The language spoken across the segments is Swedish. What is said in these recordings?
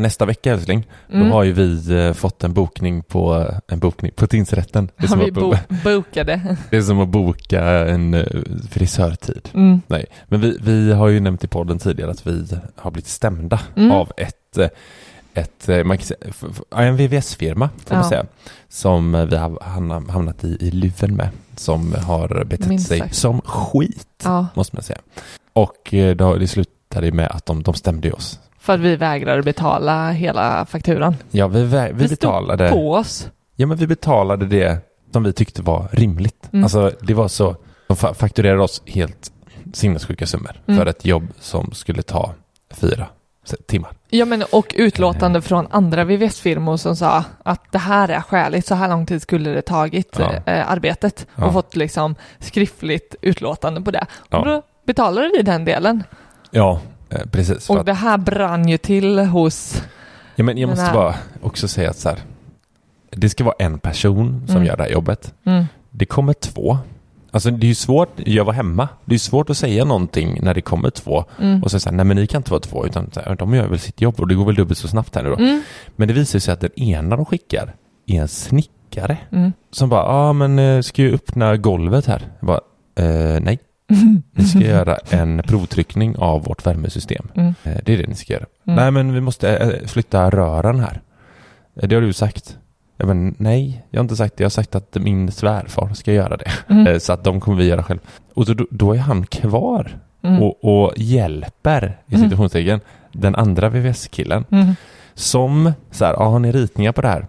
Nästa vecka älskling, Mm. då har ju vi eh, fått en bokning på, en bokning på tingsrätten. Det är, Har vi bo- bo- bokade? det är som att boka en eh, frisörtid. Mm. Nej, men vi, vi har ju nämnt i podden tidigare att vi har blivit stämda Mm. av ett, eh, ett eh, man kan säga, en VVS-firma får man Ja. säga, som eh, vi har hamna- hamnat i, i luven med, som har betett Minst sig sagt. som skit, Ja, måste man säga. Och eh, då, det slutade med att de, de stämde oss. För att vi vägrade betala hela fakturan. Ja, vi, vä- vi Det stod betalade... På oss. Ja, men vi betalade det som vi tyckte var rimligt. Mm. Alltså, det var så, de fa- fakturerade oss helt sinnessjuka summor Mm. för ett jobb som skulle ta fyra timmar. Ja men och utlåtande från andra VVS-firmor som sa att det här är skäligt, så här lång tid skulle det tagit Ja. eh, arbetet Ja. och fått liksom skriftligt utlåtande på det. Ja. Och då betalade vi den delen. Ja, eh, precis. Och det här brann ju till hos, ja, men jag måste här- bara också säga att så här, det ska vara en person som Mm. gör det här jobbet. mm, Det kommer två. Alltså det är ju svårt, jag var hemma, det är svårt att säga någonting när det kommer två mm, och så säga nej men ni kan inte vara två utan här, de gör väl sitt jobb och det går väl dubbelt så snabbt här nu då. mm, Men det visar sig att den ena de skickar är en snickare mm. som bara, ja ah, men eh, ska ju öppna golvet här. Jag bara, eh, nej, ni ska göra en provtryckning av vårt värmesystem. Mm. Eh, det är det ni ska göra. Mm. Nej men vi måste eh, flytta rören här. Eh, det har du sagt. Jag bara, nej, jag har inte sagt det. Jag har sagt att min svärfar ska göra det. Mm. Så att de kommer vi göra själv. Och då, då är han kvar Mm. och, och hjälper, i Mm. situationstecken, den andra VVS-killen. Mm. Som så här, har ni ritningar på det här?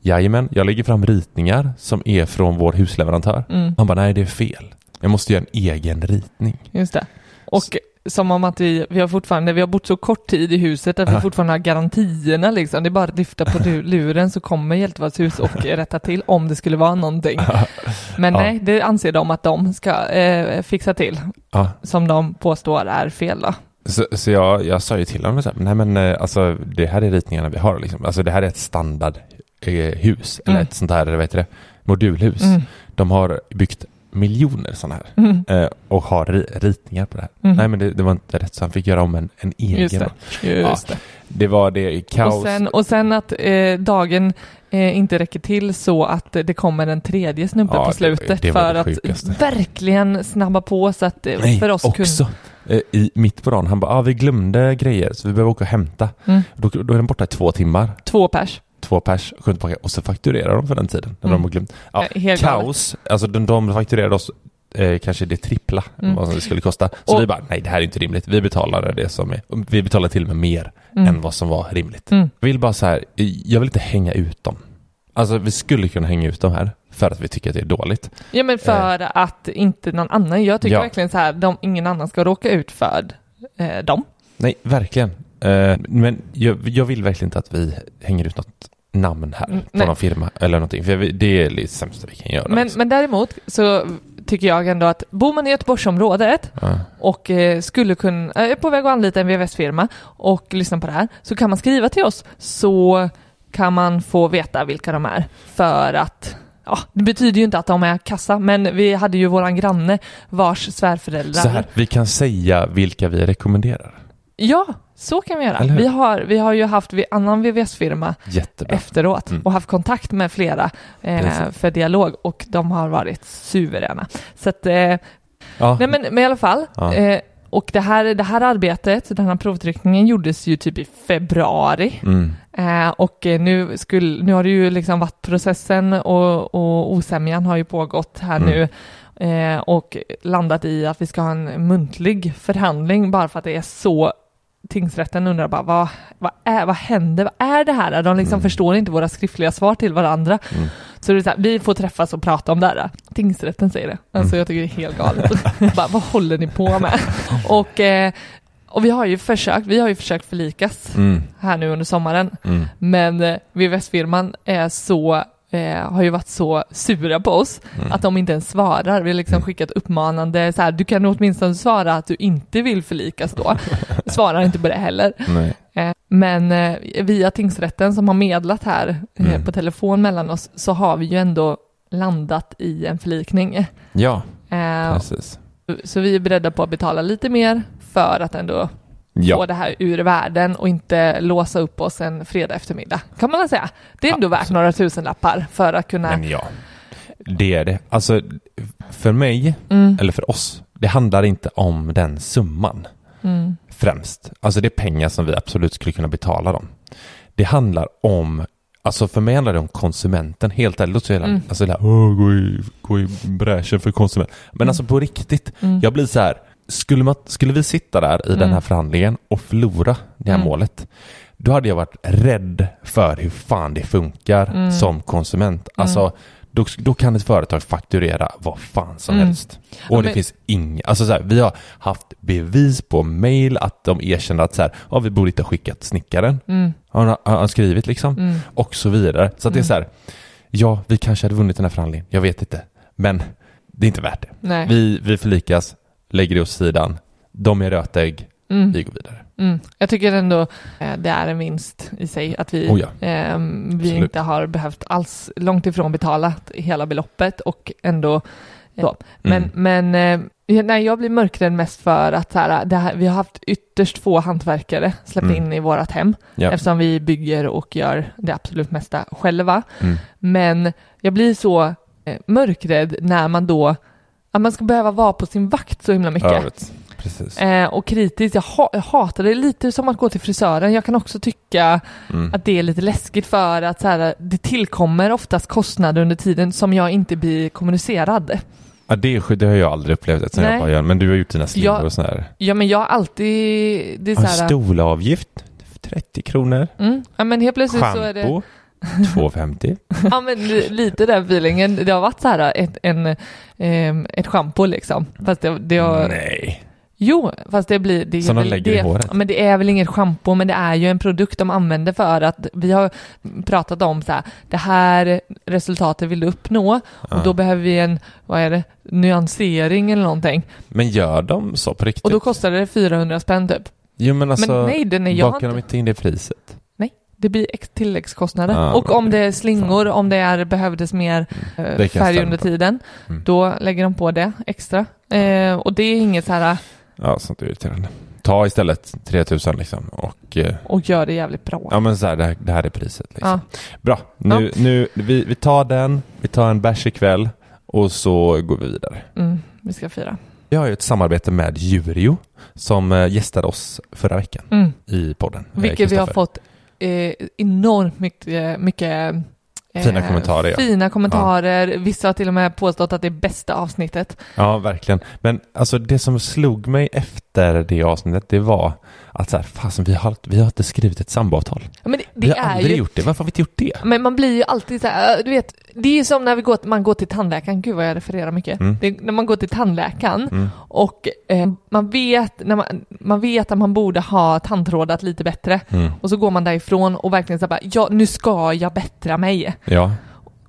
Jajamän, jag lägger fram ritningar som är från vår husleverantör. Mm. Han bara, nej det är fel. Jag måste göra en egen ritning. Just det. Och som om att vi, vi har fortfarande, vi har bott så kort tid i huset att vi fortfarande har garantierna liksom. Det är bara att lyfta på lu- luren så kommer Hjältevallshus och rätta till om det skulle vara någonting. Men nej, det anser de att de ska eh, fixa till. Som de påstår är fel då. Så, så jag, jag sa ju till honom så här, nej men eh, alltså det här är ritningarna vi har liksom. Alltså det här är ett standardhus, eh, hus, eller Mm. ett sånt här, vad heter det, modulhus. Mm. De har byggt miljoner sådana här Mm. eh, och har ri- ritningar på det här. Mm. Nej men det, det var inte rätt så han fick göra om en, en egen. Just det. Just Ja, det. Det var det kaos. Och sen, och sen att eh, dagen eh, inte räcker till så att det kommer en tredje snubbe Ja, på slutet det för att verkligen snabba på så att eh, Nej, för oss också eh, i, mitt på dagen. Han bara, ah, vi glömde grejer så vi behöver åka och hämta. Mm. Då, då är den borta i två timmar. två pers. Två pers, skönt tillbaka och så fakturerar de för den tiden. När Mm. de glömt. Ja, Eh, galet. kaos. Alltså de, de fakturerade oss eh, kanske det trippla Mm. vad det skulle kosta. Så Och- vi bara, nej det här är inte rimligt. Vi betalar det som är, vi betalar till och med mer Mm. än vad som var rimligt. Mm. Jag vill bara så här, jag vill inte hänga ut dem. Alltså vi skulle kunna hänga ut dem här för att vi tycker att det är dåligt. Ja men för att inte någon annan, jag tycker Ja. verkligen så här, de, ingen annan ska råka ut för eh, dem. Nej, verkligen. Eh, men jag, jag vill verkligen inte att vi hänger ut något namn här Mm, på nej. någon firma eller någonting. För det är det sämsta vi kan göra. Men, liksom. men däremot så tycker jag ändå att bor man i Göteborgsområdet Ja. och eh, skulle kunna, eh, är på väg att anlita en VVS-firma och lyssna på det här så kan man skriva till oss så kan man få veta vilka de är för att Ja, det betyder ju inte att de är kassa, men vi hade ju våran granne vars svärföräldrar Så här, vi kan säga vilka vi rekommenderar. Ja, så kan vi göra. Vi har, vi har ju haft annan VVS-firma efteråt Mm. och haft kontakt med flera eh, för dialog och de har varit suveräna. Så att, eh, Ja. nej men, men i alla fall, Ja. eh, och det här, det här arbetet, den här provtryckningen gjordes ju typ i februari. Mm. Eh, och eh, nu, skulle, nu har det ju liksom varit processen och, och osämjan har ju pågått här Mm. nu eh, och landat i att vi ska ha en muntlig förhandling bara för att det är så tingsrätten undrar bara vad, vad, är, vad händer, vad är det här? De liksom Mm. förstår inte våra skriftliga svar till varandra. Mm. Så det är så här, vi får träffas och prata om det här. Tingsrätten säger det. Alltså Mm. jag tycker det är helt galet. bara, vad håller ni på med? och, eh, och vi har ju försökt, vi har ju försökt förlikas Mm. här nu under sommaren. Mm. Men eh, VVS-firman är så, eh, har ju varit så sura på oss Mm. att de inte ens svarar. Vi har liksom Mm. skickat uppmanande så här, du kan åtminstone svara att du inte vill förlikas då. Svarar inte på det heller. Eh, men eh, via tingsrätten som har medlat här eh, Mm. på telefon mellan oss så har vi ju ändå landat i en förlikning. Ja, Eh, precis. så vi är beredda på att betala lite mer för att ändå få Ja, det här ur världen och inte låsa upp oss en fredag eftermiddag. Kan man väl säga. Det är ändå värt Absolut. några tusenlappar för att kunna... men ja. Det är det. Alltså, för mig, Mm, eller för oss, det handlar inte om den summan mm, främst. Alltså det är pengar som vi absolut skulle kunna betala dem. Det handlar om, alltså för mig handlar det om konsumenten. Helt ärligt, jävla, Mm. alltså det här, "Åh, gå i, gå i bräschen för konsument. Men Mm. alltså på riktigt, mm. jag blir så här, skulle, man, skulle vi sitta där i den Mm. här förhandlingen och förlora det här Mm. målet, då hade jag varit rädd för hur fan det funkar Mm. som konsument. Alltså, då, då kan ett företag fakturera vad fan som Mm. helst. Och Ja, det men- finns inga, alltså så här, vi har haft bevis på mail att de erkänner att så här, ja, vi borde inte ha skickat snickaren. Mm, Han har har han skrivit liksom. mm, Och så vidare. Så att det är Mm. så här, ja, vi kanske hade vunnit den här förhandlingen. Jag vet inte. Men det är inte värt det. nej. Vi, vi förlikas, lägger det åt sidan. De är rötägg, Mm, vi går vidare. mm. Jag tycker ändå eh, det är en vinst i sig att vi, Oh ja. ehm, vi inte har behövt alls långt ifrån betala hela beloppet och ändå så. Men, Mm. men eh, nej, jag blir mörkrädd mest för att så här, det här, vi har haft ytterst få hantverkare släppt Mm. in i vårt hem Ja. eftersom vi bygger och gör det absolut mesta själva. Mm. Men jag blir så eh, mörkrädd när man då att man ska behöva vara på sin vakt så himla mycket. Eh, och kritiskt, jag, ha, jag hatar det lite som att gå till frisören. Jag kan också tycka Mm. att det är lite läskigt för att så här, det tillkommer oftast kostnader under tiden som jag inte blir kommunicerad. Ja, det, det har jag aldrig upplevt Nej. jag var men du har gjort dina slingor och sådär. Ja men jag har alltid, det är så här, stolavgift, 30 kronor. mm, ja men helt plötsligt så är det 2,50. Ja men li- lite den feelingen. Det har varit så här ett, en, ehm, ett schampo liksom. Fast det, det har, Nej. Jo, fast det blir... Det är Som de lägger det, i håret. Men det är väl inget schampo, men det är ju en produkt de använder för att vi har pratat om så här, det här resultatet vill du uppnå och då behöver vi en, vad är det, nyansering eller någonting. Men gör de så på riktigt? Och då kostar det 400 spänn typ. Jo men alltså, men nej, jag har bakar de inte, inte in det priset? Det blir tilläggskostnader. Ah, och om det är slingor, om det är, behövdes mer eh, kan jag färg under tiden, Mm. då lägger de på det extra. Eh, och det är inget så här, Ja, sånt är irriterande. Ta istället 3000 liksom och eh, och gör det jävligt bra. ja men så här, det, här, det här är priset liksom. Ja. Bra, nu, nu vi, vi tar den, vi tar en bärs ikväll och så går vi vidare. Mm, vi ska fira. Vi har ju ett samarbete med Jurio som eh, gästade oss förra veckan Mm. i podden. Eh, Vilket vi har fått eh, enormt mycket, mycket eh, Fina kommentarer, ja. Fina kommentarer. Vissa har till och med påstått att det är bästa avsnittet. Ja, verkligen. Men alltså det som slog mig efter efter det avsnittet, det var att så här, fasen, vi har, vi har inte skrivit ett samboavtal. Ja, men det, Vi det har aldrig ju... gjort det. Varför har vi inte gjort det? Men man blir ju alltid så här, du vet, det är ju som när vi går, man går till tandläkaren, gud vad jag refererar mycket. Mm. Det är när man går till tandläkaren och eh, man, vet, när man, man vet att man borde ha tandtrådat lite bättre Mm. och så går man därifrån och verkligen så här bara, ja nu ska jag bättra mig. Ja,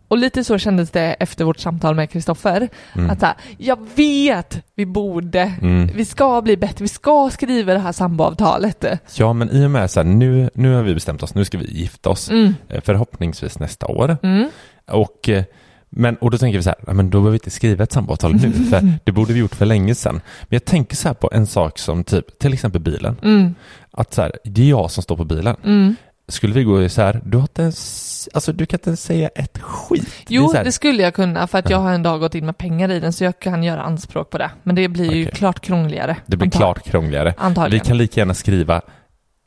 Och lite så kändes det efter vårt samtal med Kristoffer. Att så här, jag vet vi borde, Mm. vi ska bli bättre, vi ska skriva det här samboavtalet. ja men i och med så här, nu, nu har vi bestämt oss, nu ska vi gifta oss. Eh, Förhoppningsvis nästa år. Mm. Och, eh, men, och då tänker vi så här, men då behöver vi inte skriva ett samboavtal nu, för det borde vi gjort för länge sedan. Men jag tänker så här på en sak som typ, till exempel bilen. Mm. Att så här, det är jag som står på bilen. Skulle vi gå så här, du har inte ens, alltså du kan inte ens säga ett skit. Jo, det det skulle jag kunna för att jag har en dag gått in med pengar i den så jag kan göra anspråk på det. Men det blir ju Okej. klart krångligare. det blir antar- klart krångligare. Antagligen. Vi kan lika gärna skriva,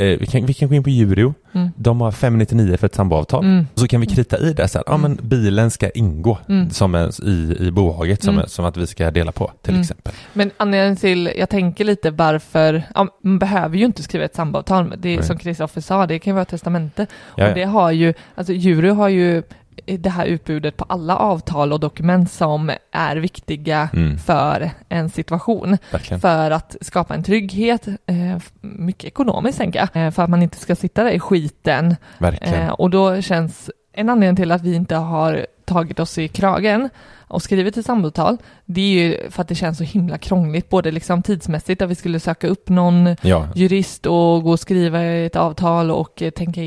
vi, kan, vi kan gå in på Jurio, Mm. de har 599 för ett samboavtal. Mm. Så kan vi krita i det så här, ja men bilen ska ingå Mm. som i, i bohaget som, Mm. som att vi ska dela på till Mm. exempel. Men anledningen till, jag tänker lite varför, ja, man behöver ju inte skriva ett samboavtal. Det är som Kristoffer sa, det kan ju vara testamente. Ja, ja. Och det har ju, alltså jury har ju det här utbudet på alla avtal och dokument som är viktiga Mm. för en situation. Verkligen. För att skapa en trygghet, eh, mycket ekonomiskt tänker jag, eh, för att man inte ska sitta där i skiten. Verkligen. Eh, och då känns en anledning till att vi inte har tagit oss i kragen och skrivit ett samboavtal, det är ju för att det känns så himla krångligt, både liksom tidsmässigt, att vi skulle söka upp någon ja, jurist och gå och skriva ett avtal och eh, tänka,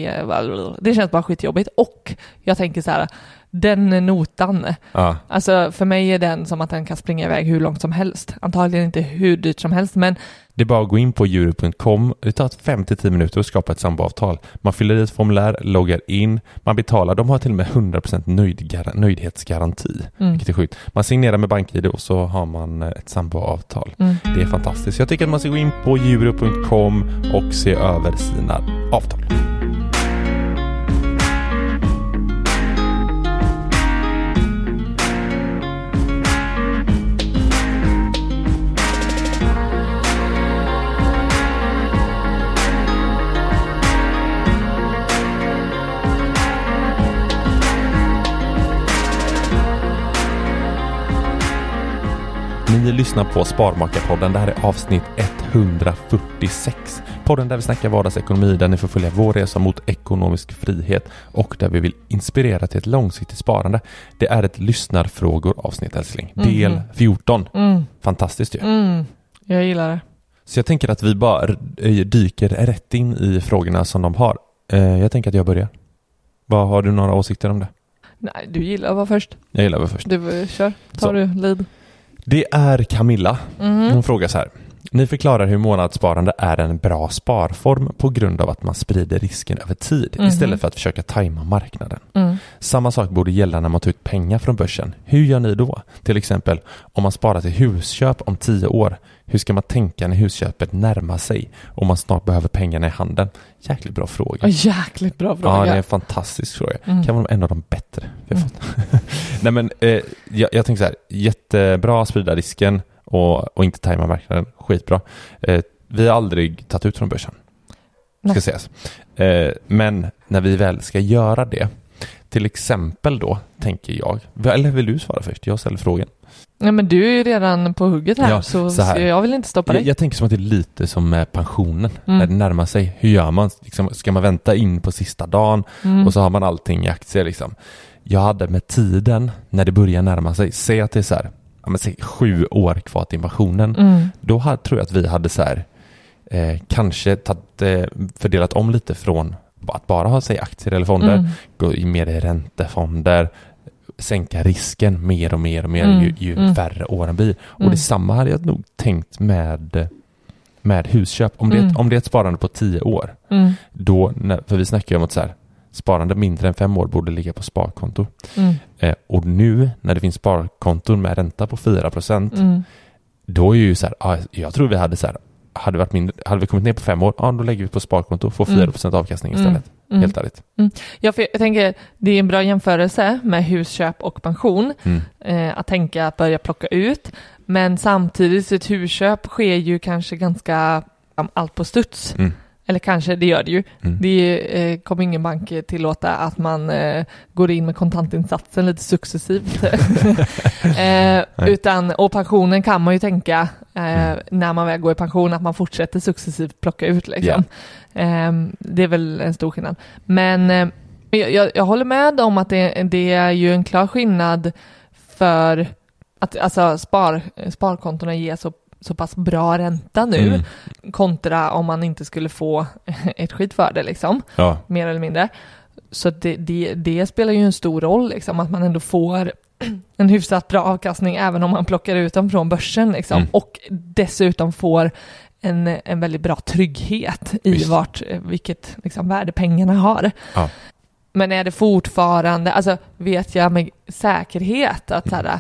det känns bara skitjobbigt. Och jag tänker så här, den notan, ja, alltså för mig är den som att den kan springa iväg hur långt som helst. Antagligen inte hur dyrt som helst, men det är bara att gå in på jury.com. Det tar 5-10 minuter att skapa ett samboavtal. Man fyller i ett formulär, loggar in, man betalar. De har till och med 100% nöjd, nöjdhetsgaranti, Mm. vilket är sjukt. Man signerar med BankID och så har man eh, ett samboavtal. mm. Det är fantastiskt. Jag tycker att man ska gå in på jury.com och se över sina avtal. Ni lyssnar på Sparmakarpodden. Det här är avsnitt 146. Podden där vi snackar vardagsekonomi, där ni får följa vår resa mot ekonomisk frihet och där vi vill inspirera till ett långsiktigt sparande. Det är ett lyssnarfrågor avsnitt älskling. Del Mhm. 14. Mm. Fantastiskt ju. Mm. Jag gillar det. Så jag tänker att vi bara eh, dyker rätt in i frågorna som de har. Eh, Jag tänker att jag börjar. Vad Har du några åsikter om det? Nej, du gillar att vara först. Jag gillar väl först. Du, eh, kör. Tar Så. du lead. Det är Camilla. Mhm. Hon frågar så här. Ni förklarar hur månadssparande är en bra sparform på grund av att man sprider risken över tid Mhm. istället för att försöka tajma marknaden. Mm. Samma sak borde gälla när man tar ut pengar från börsen. Hur gör ni då? Till exempel om man sparar till husköp om tio år. Hur ska man tänka när husköpet närmar sig och man snart behöver pengarna i handen? Jäkligt bra fråga. Jäkligt bra fråga. Ja, det är en fantastisk fråga. Mm. Kan vara en av de bättre vi har Mm. fått. Nej men, eh, jag, jag tänker så här, jättebra att sprida risken och, och inte tajma marknaden, skitbra. Eh, vi har aldrig tagit ut från börsen, ska Nej. sägas. Eh, men när vi väl ska göra det, till exempel då, tänker jag, eller vill du svara först? Jag ställer frågan. Nej men du är ju redan på hugget här, Ja, så, så här. jag vill inte stoppa Jag, dig. jag tänker som att det är lite som med pensionen, Mm. när det närmar sig. Hur gör man? Liksom, ska man vänta in på sista dagen Mm. och så har man allting i aktier liksom. Jag hade med tiden, när det börjar närma sig, säg att det är så här, ja, men säg sju år kvar till invasionen. Mm. Då hade, tror jag att vi hade så här, eh, kanske tagit, eh, fördelat om lite från att bara ha sig aktier eller fonder, Mm. gå i mer i räntefonder, sänka risken mer och mer och mer Mm, ju, ju mm. färre åren blir. Och Mm. detsamma hade jag nog tänkt med, med husköp. Om det, Mm. om det är ett sparande på tio år, Mm. då, för vi snackar ju om att så här, sparande mindre än fem år borde ligga på sparkonto. Mm. Eh, och nu när det finns sparkonton med ränta på 4 procent, Mm. då är ju så här, ja, jag tror vi hade så här, hade, varit mindre, hade vi kommit ner på fem år, ja då lägger vi på sparkonto och får Mm. 4 procent avkastning istället. Mm. helt ärligt. Ja, för jag tänker, det är en bra jämförelse med husköp och pension. Mm. Eh, att tänka att börja plocka ut. Men samtidigt, ett husköp sker ju kanske ganska allt på studs. Eller kanske, det gör det ju. Mm. Det eh, kommer ingen bank tillåta att man eh, går in med kontantinsatsen lite successivt. eh, utan, och pensionen kan man ju tänka eh, Mm. när man väl går i pension att man fortsätter successivt plocka ut. Liksom. Eh, det är väl en stor skillnad. Men eh, jag, jag, jag håller med om att det, det är ju en klar skillnad för att alltså spar, sparkontona ger så, så pass bra ränta nu Mm. kontra om man inte skulle få ett skit för det liksom, Ja, mer eller mindre. Så det, det, det spelar ju en stor roll liksom, att man ändå får en hyfsat bra avkastning även om man plockar ut dem från börsen liksom. Mm. Och dessutom får en, en väldigt bra trygghet i Visst. vart, vilket liksom, värde pengarna har. Ja. Men är det fortfarande, alltså vet jag med säkerhet att så här,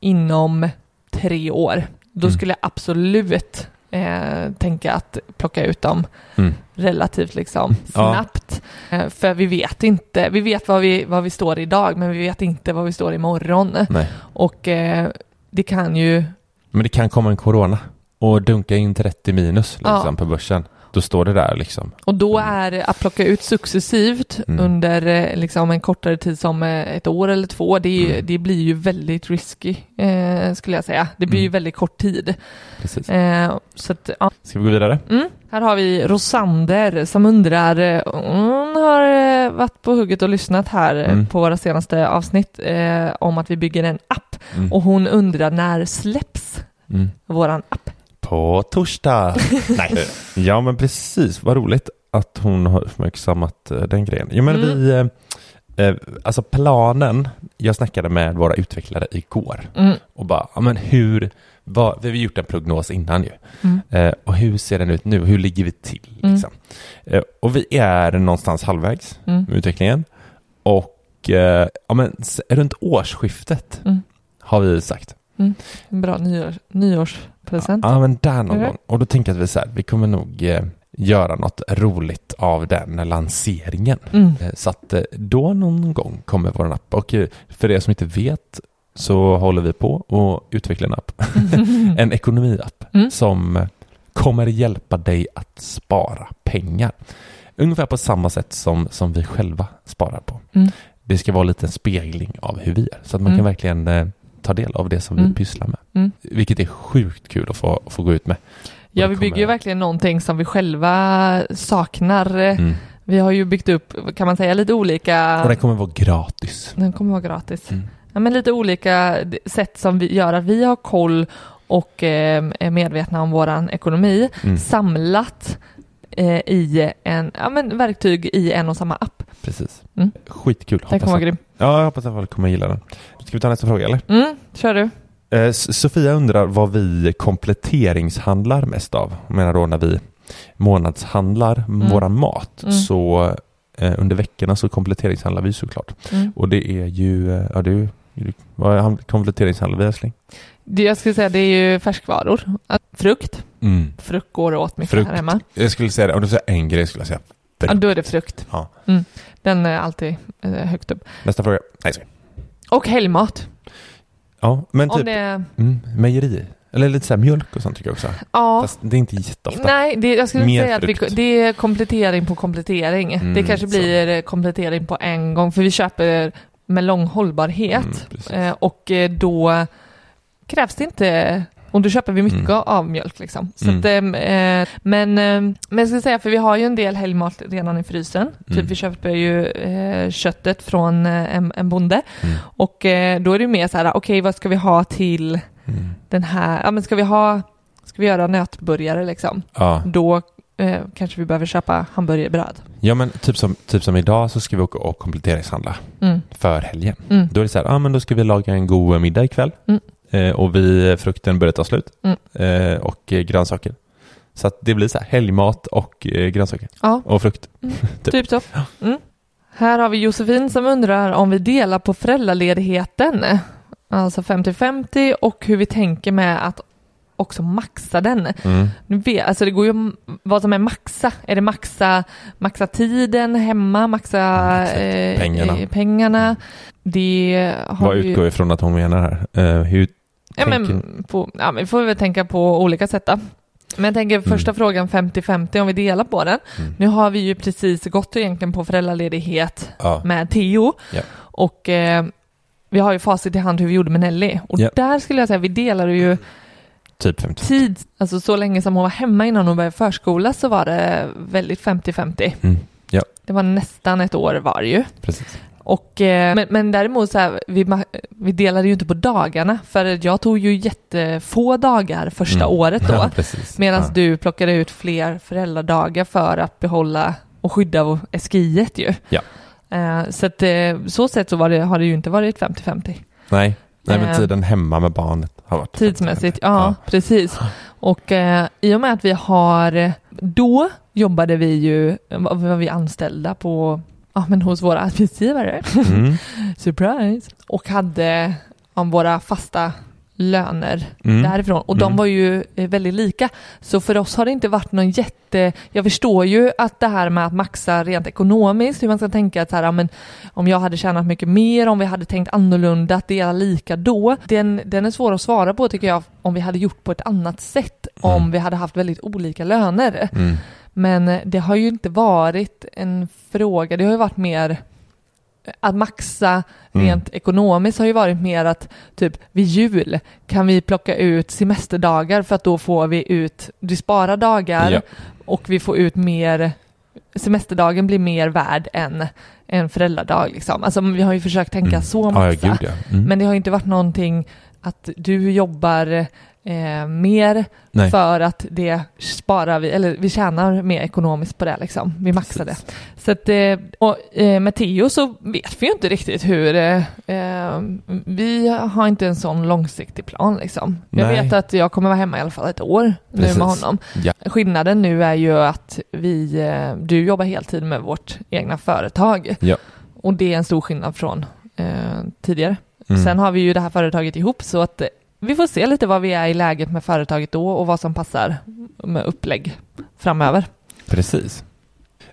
inom tre år, då Mm. skulle jag absolut eh, tänka att plocka ut dem Mm. relativt liksom Ja. snabbt. Eh, för vi vet inte, vi vet vad vi, vad vi står idag, men vi vet inte vad vi står imorgon. nej. Och eh, det kan ju, Men det kan komma en corona och dunka in 30 minus liksom, Ja. på börsen. Då står det där liksom. och då är det att plocka ut successivt Mm. under eh, liksom en kortare tid som eh, ett år eller två, det, är ju, Mm. det blir ju väldigt risky eh, skulle jag säga. Det blir ju Mm. väldigt kort tid. Precis. Eh, så att, ja. Ska vi gå vidare? Mm. Här har vi Rosander som undrar, eh, hon har varit på hugget och lyssnat här Mm. på våra senaste avsnitt eh, om att vi bygger en app Mm. och hon undrar när släpps Mm. våran app? På torsdag. Nej. Ja men precis, vad roligt att hon har uppmärksammat eh, den grejen. Jo men Mm. vi, eh, eh, alltså planen, jag snackade med våra utvecklare igår Mm. och bara, ja men hur, vad, vi har gjort en prognos innan ju. Mm. Eh, och hur ser den ut nu? Hur ligger vi till? Mm. Liksom? Eh, och vi är någonstans halvvägs Mm. med utvecklingen. Och eh, ja, men, runt årsskiftet Mm. har vi sagt. En bra nyår, nyårspresent. Ja, men där någon gång. Och då tänker jag att vi, så här, vi kommer nog eh, göra något roligt av den lanseringen. Mm. Eh, Så att eh, då någon gång kommer vår app. Och eh, för er som inte vet så håller vi på och utveckla en app. en ekonomiapp Mm. som kommer hjälpa dig att spara pengar. Ungefär på samma sätt som, som vi själva sparar på. Mm. Det ska vara lite en spegling av hur vi är. Så att man Mm. kan verkligen eh, ta del av det som Mm. vi pysslar med. Mm. Vilket är sjukt kul att få, få gå ut med. Ja, vi bygger ju verkligen någonting som vi själva saknar. Mm. Vi har ju byggt upp, kan man säga, lite olika... Och den kommer vara gratis. Den kommer vara gratis. Mm. Ja, men lite olika sätt som vi gör att vi har koll och eh, är medvetna om våran ekonomi Mm. samlat eh, i en, ja, men verktyg i en och samma app. Precis. Mm. Skitkul. Den kommer vara grym. ja, jag hoppas att folk kommer gilla den. Ska vi ta nästa fråga eller? Mm, kör du. Eh, Sofia undrar vad vi kompletteringshandlar mest av. Jag menar då när vi månadshandlar våran mat. Mm. Så eh, under veckorna så kompletteringshandlar vi såklart. Mm. Och det är ju, eh, ja ju, vad kompletteringshandlar vi älskling? Det jag skulle säga det är ju färskvaror. Frukt. Mm. Frukt går åt mycket Frukt. här hemma. Jag skulle säga det, om du säger en grej skulle jag säga Ja, då är det frukt. Ja. Mm. Den är alltid eh, högt upp. Nästa fråga. Nej, sorry. Och helgmat. Ja, men typ det mm, mejeri. Eller lite så mjölk och sånt tycker jag också. Ja. Fast det är inte jätteofta. Nej, det, jag skulle Mer säga att vi, frukt. det är komplettering på komplettering. Mm, det kanske så. blir eh, komplettering på en gång, för vi köper med lång hållbarhet. Mm, eh, och då krävs det inte och då köper vi mycket Mm. av mjölk liksom. Så Mm. att, ehm, eh, men, eh, men jag ska säga, för vi har ju en del helgmat redan i frysen. Mm. Typ vi köper ju eh, köttet från eh, en, en bonde. Mm. Och eh, då är det mer så här, okej vad ska vi ha till Mm. den här, ja men ska vi ha, ska vi göra nötburgare liksom? Ja. Då eh, kanske vi behöver köpa hamburgerbröd. ja, men typ som, typ som idag så ska vi åka och kompletteringshandla Mm. för helgen. Mm. Då är det så här, ja men då ska vi laga en god middag ikväll. Mm. Eh, och vi, frukten börjar ta slut. Mm. Eh, och eh, grönsaker. Så det blir så här helgmat och grönsaker. Ja, Och frukt. typ så. Mm. Här har vi Josefin som undrar om vi delar på föräldraledigheten. Alltså 50-50 och hur vi tänker med att också maxa den. Mm. Nu vet, alltså det går ju vad som är maxa. Är det maxa, maxa tiden hemma, maxa Maxa eh, pengarna. pengarna? Det har Vad vi ju- utgår ifrån att hon menar här? Eh, hur Ja, tänker- men på, ja, men vi får väl tänka på olika sätt då. Men jag tänker första frågan 50-50 om vi delar på den. Mm. Nu har vi ju precis gått egentligen på föräldraledighet Ja. med Theo Ja. och eh, vi har ju facit i hand hur vi gjorde med Nelly och Ja. där skulle jag säga vi delade ju Typ 50. tid, alltså så länge som hon var hemma innan hon började förskola så var det väldigt 50-50. Mm. Det var nästan ett år var ju. precis. Och, eh, men, men däremot så här, vi, vi delade ju inte på dagarna för jag tog ju jättefå dagar första Mm. året då. Ja. Medan ja. du plockade ut fler föräldradagar för att behålla och skydda SGIet ju. Ja. Eh, så att eh, så sätt så det, har det ju inte varit 50-50. Nej, Nej men tiden hemma med barnet har varit Tidsmässigt, 50. ja, precis. Och eh, i och med att vi har, då jobbade vi ju, var vi anställda på, ja men hos våra arbetsgivare. Mm. Surprise! Och hade om våra fasta löner Mm. därifrån. Och de Mm. var ju eh, väldigt lika. Så för oss har det inte varit någon jätte... Jag förstår ju att det här med att maxa rent ekonomiskt, hur man ska tänka att så här, men om jag hade tjänat mycket mer, om vi hade tänkt annorlunda, att dela lika då. Den, den är svår att svara på tycker jag, om vi hade gjort på ett annat sätt, om Mm. vi hade haft väldigt olika löner. Mm. Men eh, det har ju inte varit en fråga, det har ju varit mer att maxa Mm. rent ekonomiskt har ju varit mer att typ vid jul kan vi plocka ut semesterdagar för att då får vi ut, du sparar dagar Ja. och vi får ut mer, semesterdagen blir mer värd än en föräldradag liksom. Alltså vi har ju försökt tänka Mm. så Ja, maxa. ja, gud ja. Mm. Men det har inte varit någonting att du jobbar eh, mer Nej. för att det sparar vi, eller vi tjänar mer ekonomiskt på det liksom. Vi maxar det. Så att, eh, och eh, med Theo så vet vi ju inte riktigt hur, eh, eh, vi har inte en sån långsiktig plan liksom. Jag Nej. vet att jag kommer vara hemma i alla fall ett år Precis. nu med honom. Ja. Skillnaden nu är ju att vi, eh, du jobbar heltid med vårt egna företag. Ja. Och det är en stor skillnad från tidigare. Mm. Sen har vi ju det här företaget ihop så att eh, vi får se lite vad vi är i läget med företaget då och vad som passar med upplägg framöver. Precis.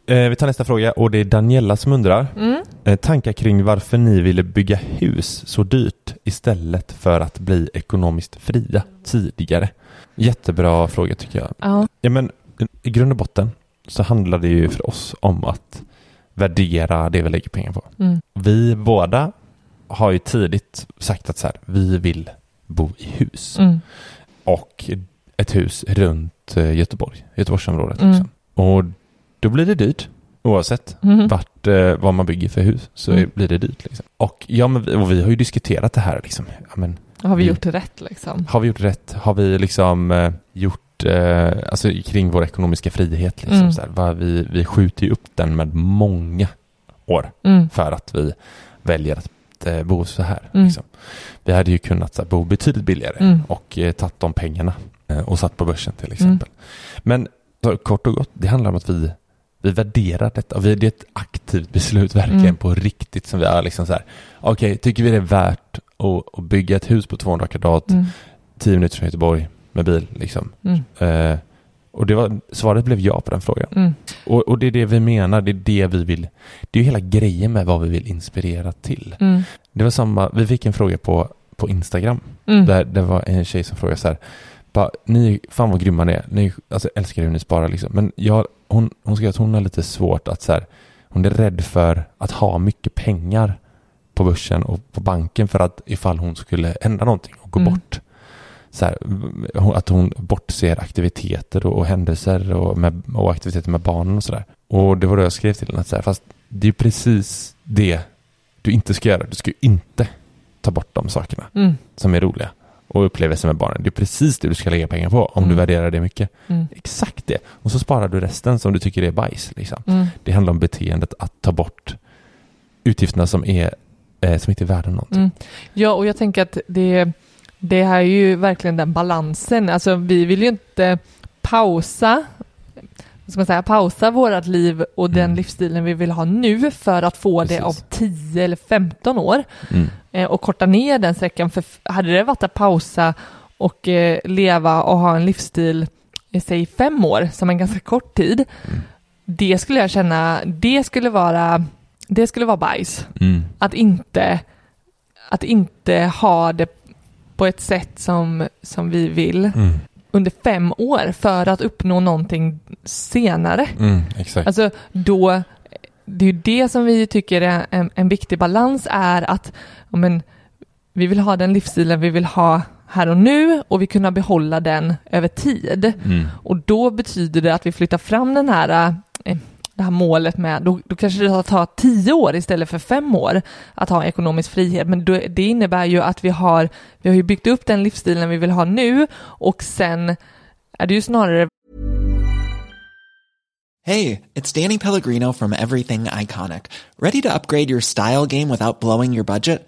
Eh, vi tar nästa fråga och det är Daniela som undrar Mm. eh, tankar kring varför ni ville bygga hus så dyrt istället för att bli ekonomiskt fria tidigare. Jättebra fråga tycker jag. Ja. Ja, men i grund och botten så handlar det ju för oss om att värdera det vi lägger pengar på. Mm. Vi båda har ju tidigt sagt att så här, vi vill bo i hus Mm. och ett hus runt eh, Göteborg, Göteborgsområdet. Mm. Liksom. Och då blir det dyrt oavsett Mhm. vart, eh, vad man bygger för hus så Mm. blir det dyrt. Liksom. Och, ja, men vi, och vi har ju diskuterat det här. Liksom. Ja, men, Har vi Vi- gjort rätt liksom? har vi gjort rätt? Har vi liksom eh, gjort, eh, alltså kring vår ekonomiska frihet, liksom, Mm. så här, vi, vi skjuter ju upp den med många år Mm. för att vi väljer att eh, bo så här. Mm. Liksom. Vi hade ju kunnat här, bo betydligt billigare Mm. och eh, tagit de pengarna eh, och satt på börsen till exempel. Men så, kort och gott, det handlar om att vi, vi värderar detta. Vi, det är ett aktivt beslut verkligen Mm. på riktigt som vi är liksom så här. Okej, tycker vi det är värt att, att bygga ett hus på 200 kvadrat, Mm. 10 minuter från Göteborg med bil liksom. Mm. Eh, och det var, svaret blev ja på den frågan. Mm. Och, och det är det vi menar, det är det vi vill. Det är ju hela grejen med vad vi vill inspirera till. Mm. Det var samma, vi fick en fråga på, på Instagram Mm. där det var en tjej som frågade så här, bara, ni, fan vad grymma ni är, ni alltså, älskar hur ni sparar liksom. Men jag, hon, hon skrev att hon har lite svårt att så här, hon är rädd för att ha mycket pengar på börsen och på banken för att ifall hon skulle ändra någonting och gå Mm. bort. Så här, att hon bortser aktiviteter och, och händelser och, med, och aktiviteter med barnen och sådär. Och det var då jag skrev till henne att så här, fast det är precis det du inte ska göra. Du ska inte ta bort de sakerna Mm. som är roliga och upplevelser med barnen. Det är precis det du ska lägga pengar på om Mm. du värderar det mycket. Mm. Exakt det. Och så sparar du resten som du tycker är bajs. Liksom. Mm. Det handlar om beteendet att ta bort utgifterna som, är, eh, som inte är värda någonting. Mm. Ja, och jag tänker att det, det här är ju verkligen den balansen. Alltså vi vill ju inte pausa, ska man säga, pausa vårat liv och den Mm. livsstilen vi vill ha nu för att få det om Precis. 10 eller 15 år Mm. eh, och korta ner den sträckan. För hade det varit att pausa och eh, leva och ha en livsstil i säg fem år, som en ganska kort tid, Mm. det skulle jag känna, det skulle vara, det skulle vara bajs. Mm. Att inte, att inte ha det på ett sätt som, som vi vill Mm. under fem år för att uppnå någonting senare. Mm. Exakt. Alltså då, det är ju det som vi tycker är en, en viktig balans är att men, vi vill ha den livsstilen vi vill ha här och nu och vi kunna behålla den över tid. Mm. Och då betyder det att vi flyttar fram den här, det här målet med, då, då kanske det tar tio år istället för fem år att ha ekonomisk frihet. Men då, det innebär ju att vi har, vi har ju byggt upp den livsstilen vi vill ha nu och sen är det ju snarare Hey, it's Danny Pellegrino from Everything Iconic. Ready to upgrade your style game without blowing your budget?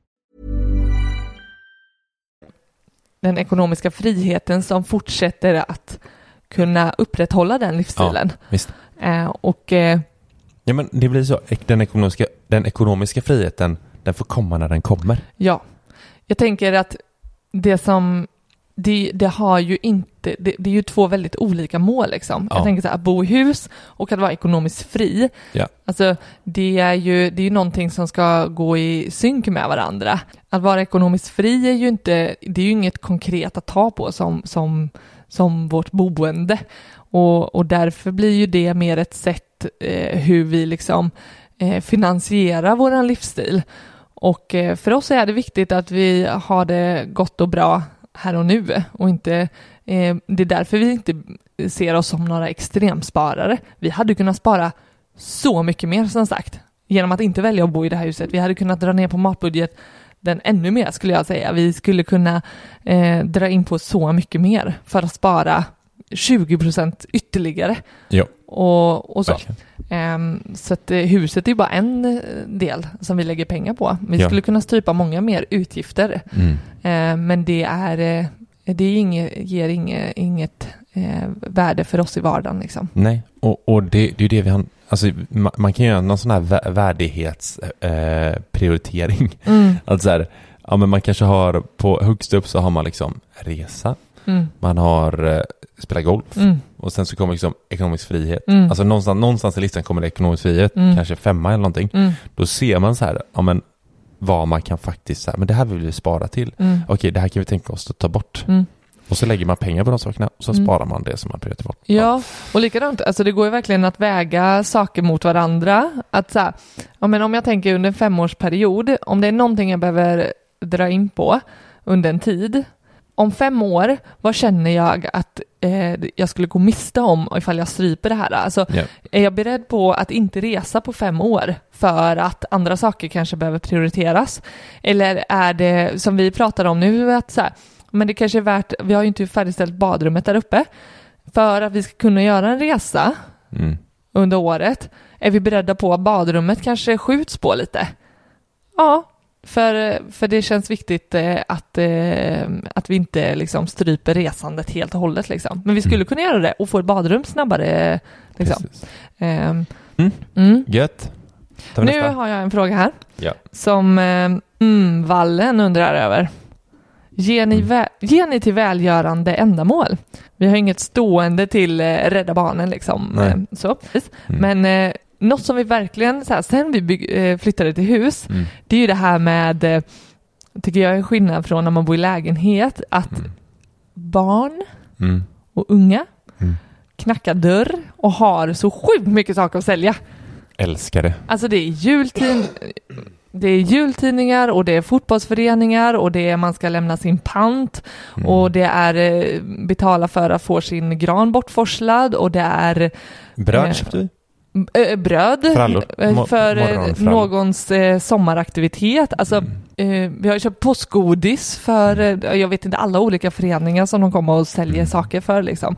Den ekonomiska friheten som fortsätter att kunna upprätthålla den livsstilen. Ja, visst. Eh, och eh, Ja, men det blir så. Den ekonomiska, den ekonomiska friheten, den får komma när den kommer. ja, jag tänker att det som det, det har ju inte, det, det är ju två väldigt olika mål liksom. Ja. Jag tänker så här, att bo i hus och att vara ekonomiskt fri. Ja. Alltså det är ju, det är ju någonting som ska gå i synk med varandra. Att vara ekonomiskt fri är ju inte, det är ju inget konkret att ta på som, som, som vårt boende. Och, och därför blir ju det mer ett sätt eh, hur vi liksom eh, finansierar våran livsstil. Och eh, för oss är det viktigt att vi har det gott och bra här och nu och inte, eh, det är därför vi inte ser oss som några extremsparare. Vi hade kunnat spara så mycket mer som sagt genom att inte välja att bo i det här huset. Vi hade kunnat dra ner på matbudget den ännu mer skulle jag säga. Vi skulle kunna eh, dra in på så mycket mer för att spara 20 procent ytterligare. Ja, Och, och så. verkligen. Ehm, så att eh, huset är bara en eh, del som vi lägger pengar på. Vi Ja. skulle kunna strypa många mer utgifter. Mm. Ehm, men det är, eh, det är inget, ger inget, inget värde för oss i vardagen liksom. Nej, och, och det, det är det vi har... Alltså, man, kan göra någon sån här vä- värdighetsprioritering. Eh. Mm, Alltså här, ja men man kanske har på högst upp så har man liksom resa, mm, man har eh, spela golf mm, och sen så kommer liksom ekonomisk frihet. Mm. Alltså någonstans, någonstans i listan kommer det ekonomisk frihet, Mm. kanske femma eller någonting. mm, Då ser man så här, ja men vad man kan faktiskt, så här, men det här vill vi spara till. mm, Okej, det här kan vi tänka oss att ta bort. Och så lägger man pengar på de sakerna och så Mm. sparar man det som man prioriterar bort. Ja, och likadant, alltså det går ju verkligen att väga saker mot varandra. Att så här, ja, men om jag tänker under en femårsperiod, om det är någonting jag behöver dra in på under en tid, om fem år, vad känner jag att eh, jag skulle gå miste om ifall jag stryper det här? Alltså, Ja. är jag beredd på att inte resa på fem år för att andra saker kanske behöver prioriteras? Eller är det som vi pratar om nu, att så här, men det kanske är värt, vi har ju inte färdigställt badrummet där uppe, för att vi ska kunna göra en resa Mm. under året, är vi beredda på att badrummet kanske skjuts på lite? Ja, för, för det känns viktigt eh, att, eh, att vi inte liksom stryper resandet helt och hållet. Liksom. Men vi skulle Mm. kunna göra det och få ett badrum snabbare. Liksom. Ehm, Mm. mm. Gött. Nu nästa? har jag en fråga här Ja. som eh, mm, Vallen undrar över. Ger ni, Mm. vä- ger ni till välgörande ändamål? Vi har inget stående till Rädda Barnen liksom. Nej. Så. Mm. Men något som vi verkligen, så här, sen vi bygg, eh, flyttade till hus, Mm. det är ju det här med, eh, tycker jag är skillnad från när man bor i lägenhet, att Mm. barn Mm. och unga Mm. knackar dörr och har så sjukt mycket saker att sälja. Älskar det. Alltså det är jultid det är jultidningar och det är fotbollsföreningar och det är man ska lämna sin pant Mm. och det är eh, betala för att få sin gran bortforslad och det är Bröd köpte vi. Bröd Frallor. Mo- för eh, morgonfrallor. någons eh, sommaraktivitet. Alltså, Mm. eh, vi har köpt påskgodis för, eh, jag vet inte, alla olika föreningar som de kommer och säljer Mm. saker för liksom.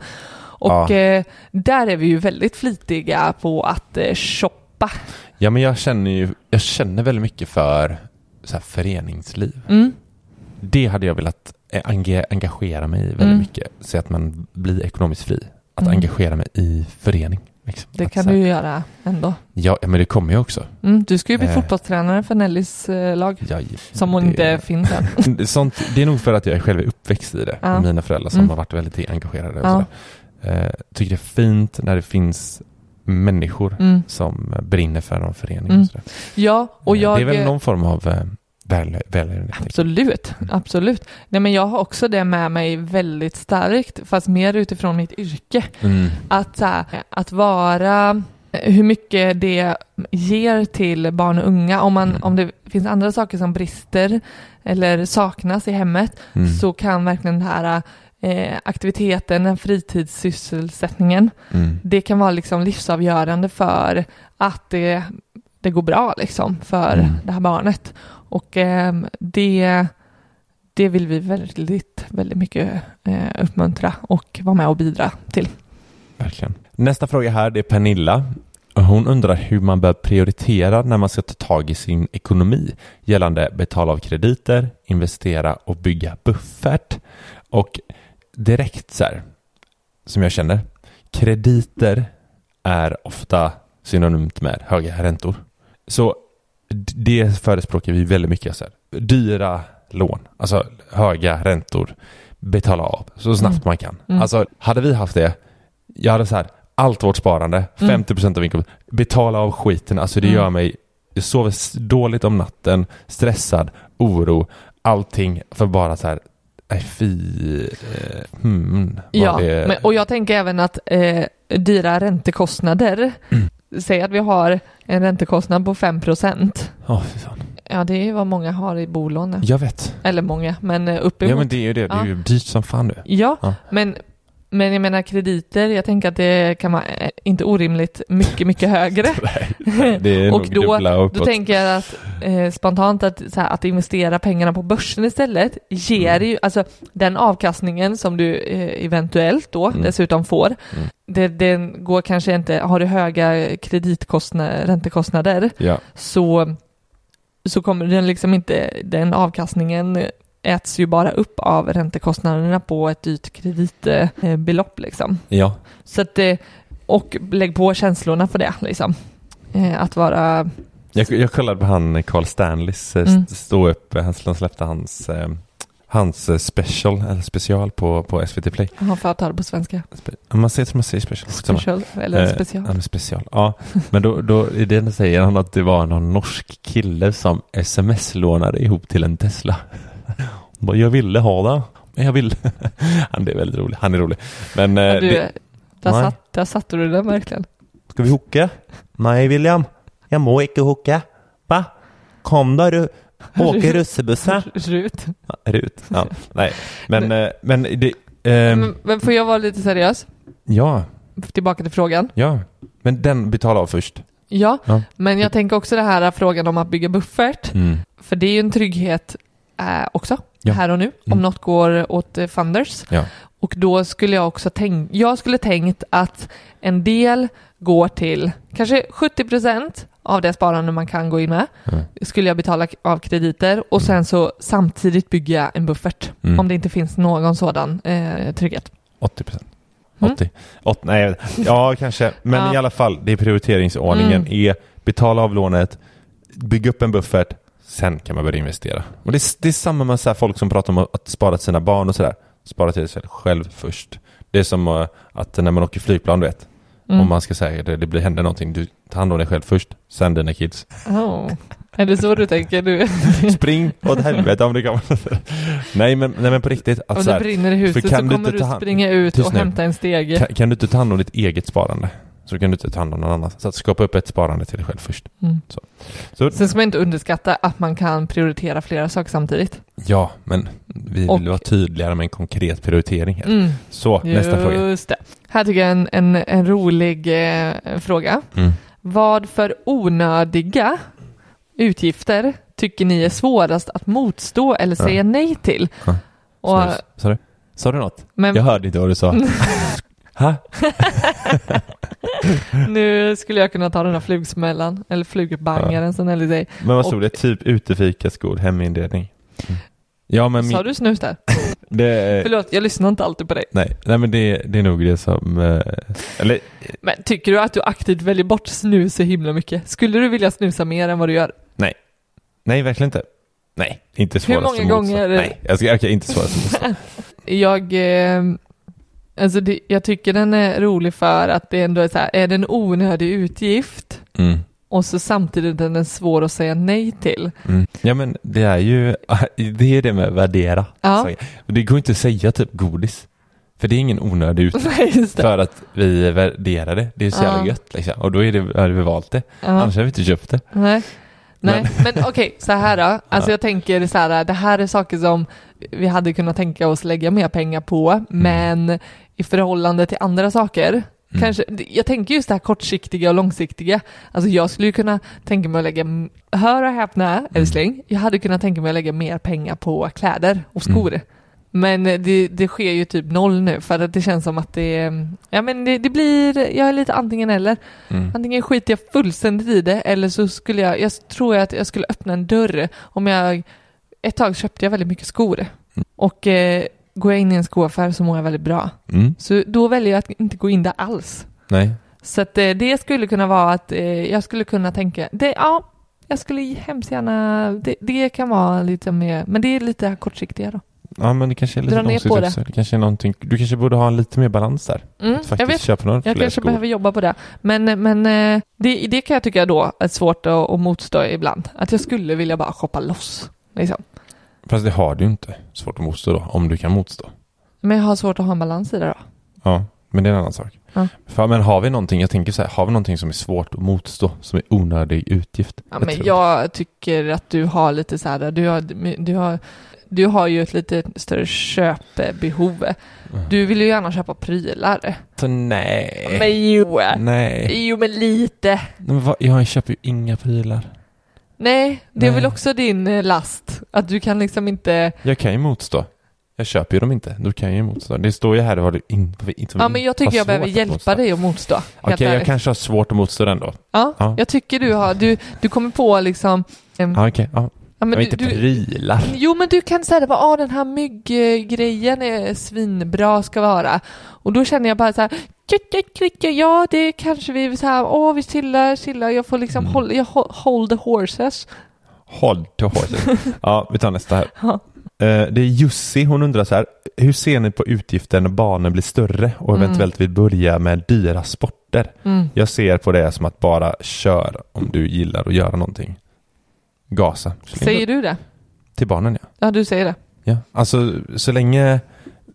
Och Ja. där är vi ju väldigt flitiga på att shoppa. Ja, men jag känner ju, jag känner väldigt mycket för så här, föreningsliv. Mm. Det hade jag velat enga- engagera mig i väldigt Mm. mycket. Så att man blir ekonomiskt fri. Att Mm. engagera mig i förening. Liksom. Det kan du ju göra ändå. Ja, men det kommer jag också. Mm, du ska ju bli Eh. fotbollstränare för Nellys eh, lag. Ja, Som hon det- inte finns än. Sånt, det är nog för att jag själv är uppväxt i det. Ja. Mina föräldrar som Mm. har varit väldigt engagerade. Och Ja. Eh, tycker det är fint när det finns människor Mm. som brinner för någon förening. Mm. Och sådär. Ja, och Eh, jag... Det är väl någon form av eh, väl, tänker jag. Absolut, absolut. Nej men jag har också det med mig väldigt starkt, fast mer utifrån mitt yrke. Mm. Att, så här, att vara, hur mycket det ger till barn och unga. Om, man, Mm. om det finns andra saker som brister eller saknas i hemmet Mm. så kan verkligen den här eh, aktiviteten, den fritidssysselsättningen, Mm. det kan vara liksom livsavgörande för att det, det går bra liksom för Mm. det här barnet. Och ehm, det, det vill vi väldigt, väldigt mycket eh, uppmuntra och vara med och bidra till. Verkligen. Nästa fråga här det är Pernilla. Hon undrar hur man bör prioritera när man ska ta tag i sin ekonomi gällande betala av krediter, investera och bygga buffert. Och direkt så här, som jag känner, krediter är ofta synonymt med höga räntor. Så det förespråkar vi väldigt mycket. Så här. Dyra lån, alltså höga räntor, betala av så snabbt Mm. man kan. Mm. Alltså hade vi haft det, jag hade så här, allt vårt sparande, Mm. 50% av inkomsten, betala av skiten, alltså det Mm. gör mig, jag sover dåligt om natten, stressad, oro, allting för bara så här, nej fy, eh, hmm, Ja, det, men, och jag tänker även att eh, dyra räntekostnader, Mm. Säg att vi har en räntekostnad på 5 procent. Fy fan. Ja, det är vad många har i bolån. Jag vet. Eller många, men eh, uppemot. Ja men det är ju det, det är Ja. ju dyrt som fan nu. Ja, Ja. Men, men jag menar krediter, jag tänker att det kan vara eh, inte orimligt mycket, mycket högre. Nej, det är och då, dubbla då uppåt. tänker jag att eh, spontant att, här, att investera pengarna på börsen istället ger Mm. ju, alltså den avkastningen som du eh, eventuellt då Mm. dessutom får, Mm. det, den går kanske inte, har du höga kreditkostnader, räntekostnader så, så kommer den liksom inte, den avkastningen äts ju bara upp av räntekostnaderna på ett dyrt kreditbelopp liksom. Ja, Så att, eh, och lägg på känslorna för det liksom. Eh, Att vara, jag, jag kollade på han Carl Stanleys eh, Mm. stå upp, han han släppte hans, hans special, eller special på, på SVT Play. för att ta det på svenska, Spe- man säger som man säger special. Samma. special eller Eh, special. Ja, special. Ja, men då, då i den säger han att det var någon norsk kille som sms-lånade ihop till en Tesla. Bara, Jag ville ha det, men jag vill. Han är väldigt rolig. Han är rolig. Men eh, Ja, du, det, där, nej. satt, där satte du den verkligen. Ska vi hooka? Nej, William. Jag må inte hooka. Va? Kom då du. Åker russebussen. Rut. Ja, Rut. Ja, nej. Men, eh, men det... ehm, Men, men får jag vara lite seriös? ja, Tillbaka till frågan. ja. Men den betalar av först. Ja, Ja. men jag tänker också det här frågan om att bygga buffert. Mm. För det är ju en trygghet eh, också, Ja. här och nu, om Mm. något går åt eh, funders. Ja. Och då skulle jag också tänkt, jag skulle tänkt att en del går till, kanske 70% av det sparande man kan gå in med, Mm. skulle jag betala av krediter och sen så samtidigt bygga en buffert. Mm. Om det inte finns någon sådan eh, trygghet. 80 procent. Mm. 80. Åt- nej, ja kanske. Men Ja. i alla fall, det är prioriteringsordningen. Mm. är betala av lånet, bygga upp en buffert, sen kan man börja investera. Och det, är, det är samma med så folk som pratar om att spara till sina barn och sådär. Spara till sig själv först. Det är som eh, att när man åker flygplan, du vet. Mm. Om man ska säga det, det blir, händer någonting, du tar hand om dig själv först, sen dina kids. Oh. Är det så du tänker? Du? Spring åt helvete om det kan nej, men, nej men på riktigt. Att Om så det brinner i huset så kommer inte du ta springa ut och nu. hämta en stege. kan, kan du inte ta hand om ditt eget sparande så kan du inte ta hand om någon annan. Så att skapa upp ett sparande till dig själv först. Mm. Så. Så, Sen ska man inte underskatta att man kan prioritera flera saker samtidigt. ja, men vi Och- vill vara tydligare med en konkret prioritering här. Mm. Så, nästa fråga. Det. Här tycker jag en, en, en rolig eh, fråga. Mm. Vad för onödiga utgifter tycker ni är svårast att motstå eller säga nej till? Ja. Och? Sa du något? men Jag hörde inte vad du sa. ha? nu skulle jag kunna ta den här flugsmällan, eller flugbangaren som Nelly säger. Men vad stod Och- det? Typ utefika, skor, heminredning. Mm. Ja, men min, Sa du snus där? det, Förlåt, jag lyssnar inte alltid på dig. nej, nej, men det, det är nog det som, eh, eller Men tycker du att du aktivt väljer bort snus så himla mycket? Skulle du vilja snusa mer än vad du gör? nej, nej, verkligen inte. Nej, inte Hur svårast många att motstå. gånger- Nej, jag ska, okej, inte svårast. Jag, eh, alltså det, jag tycker den är rolig för att det ändå är så här, är det en onödig utgift Mm. och så samtidigt är den svår att säga nej till. Mm. Ja men det är ju, det är det med värdera. Ja. Det går inte att säga typ godis. För det är ingen onödig utgift. För att vi värderar det. Det är så jävla Ja. gött liksom. Och då är det, har vi valt det. Ja. Annars har vi inte köpt det. Nej. Nej, men, okej, så här då. Alltså jag tänker så här, det här är saker som vi hade kunnat tänka oss lägga mer pengar på, Mm. men i förhållande till andra saker, Mm. kanske, jag tänker just det här kortsiktiga och långsiktiga. Alltså jag skulle ju kunna tänka mig att lägga, hör och häpna Mm. älskling, jag hade kunnat tänka mig att lägga mer pengar på kläder och skor. Mm. Men det, det sker ju typ noll nu för att det känns som att det, ja men det, det blir, jag är lite antingen eller. Mm. Antingen skiter jag fullständigt i det eller så skulle jag, jag tror att jag skulle öppna en dörr om jag, ett tag köpte jag väldigt mycket skor och eh, går jag in i en skoaffär så mår jag väldigt bra. Mm. Så då väljer jag att inte gå in där alls. Nej. Så att eh, det skulle kunna vara att eh, jag skulle kunna tänka, det, ja, jag skulle hemskt gärna, det, det kan vara lite mer, men det är lite kortsiktiga då. Ja men det kanske är lite Dra ner på det. också. Det kanske är någonting, du kanske borde ha en lite mer balans där. Mm, Att jag vet, köpa några jag kanske skor. behöver jobba på det. Men, men eh, det, det kan jag tycka då är svårt att, att motstå ibland. Att jag skulle vilja bara shoppa loss. Liksom. Fast det har du inte svårt att motstå då, om du kan motstå. Men jag har svårt att ha en balans i det då. Ja, men det är en annan sak. Ja. För, men har vi någonting, jag tänker så här, har vi någonting som är svårt att motstå, som är onödig utgift? Ja, men tror- jag tycker att du har lite så här, du har, du har, du har ju ett lite större köpbehov. Du vill ju gärna köpa prylar. Så nej. Men jo, Nej. jo men lite. Men vad, jag köper ju inga prylar. Nej, det är Nej. väl också din eh, last. Att du kan liksom inte, Jag kan ju motstå. Jag köper ju dem inte, då kan jag ju motstå. Det står ju här vad du inte ja men jag tycker jag behöver hjälpa motstå. dig att motstå. Okej, jag ärligt. kanske har svårt att motstå den då. Ja, Ja. jag tycker du har, du, du kommer på liksom em, Ja, okej. Ja. Ja, men Men du, inte prylar. Jo men du kan säga bara, ah, den här mygggrejen är svinbra ska vara. Och då känner jag bara så här, "Tjut, tjut, tjut, ja det kanske vi så här, åh vi chillar, chillar, jag får liksom Mm. hålla, jag hol- hold the horses. Håll till horses. ja, vi tar nästa här. Ja. Eh, det är Jussi, hon undrar så här. Hur ser ni på utgifter när barnen blir större och eventuellt vill börja med dyra sporter? Mm. Jag ser på det som att bara kör om du gillar att göra någonting. Gasa. Säger du det? Till barnen ja. Ja du säger det. ja. Alltså så länge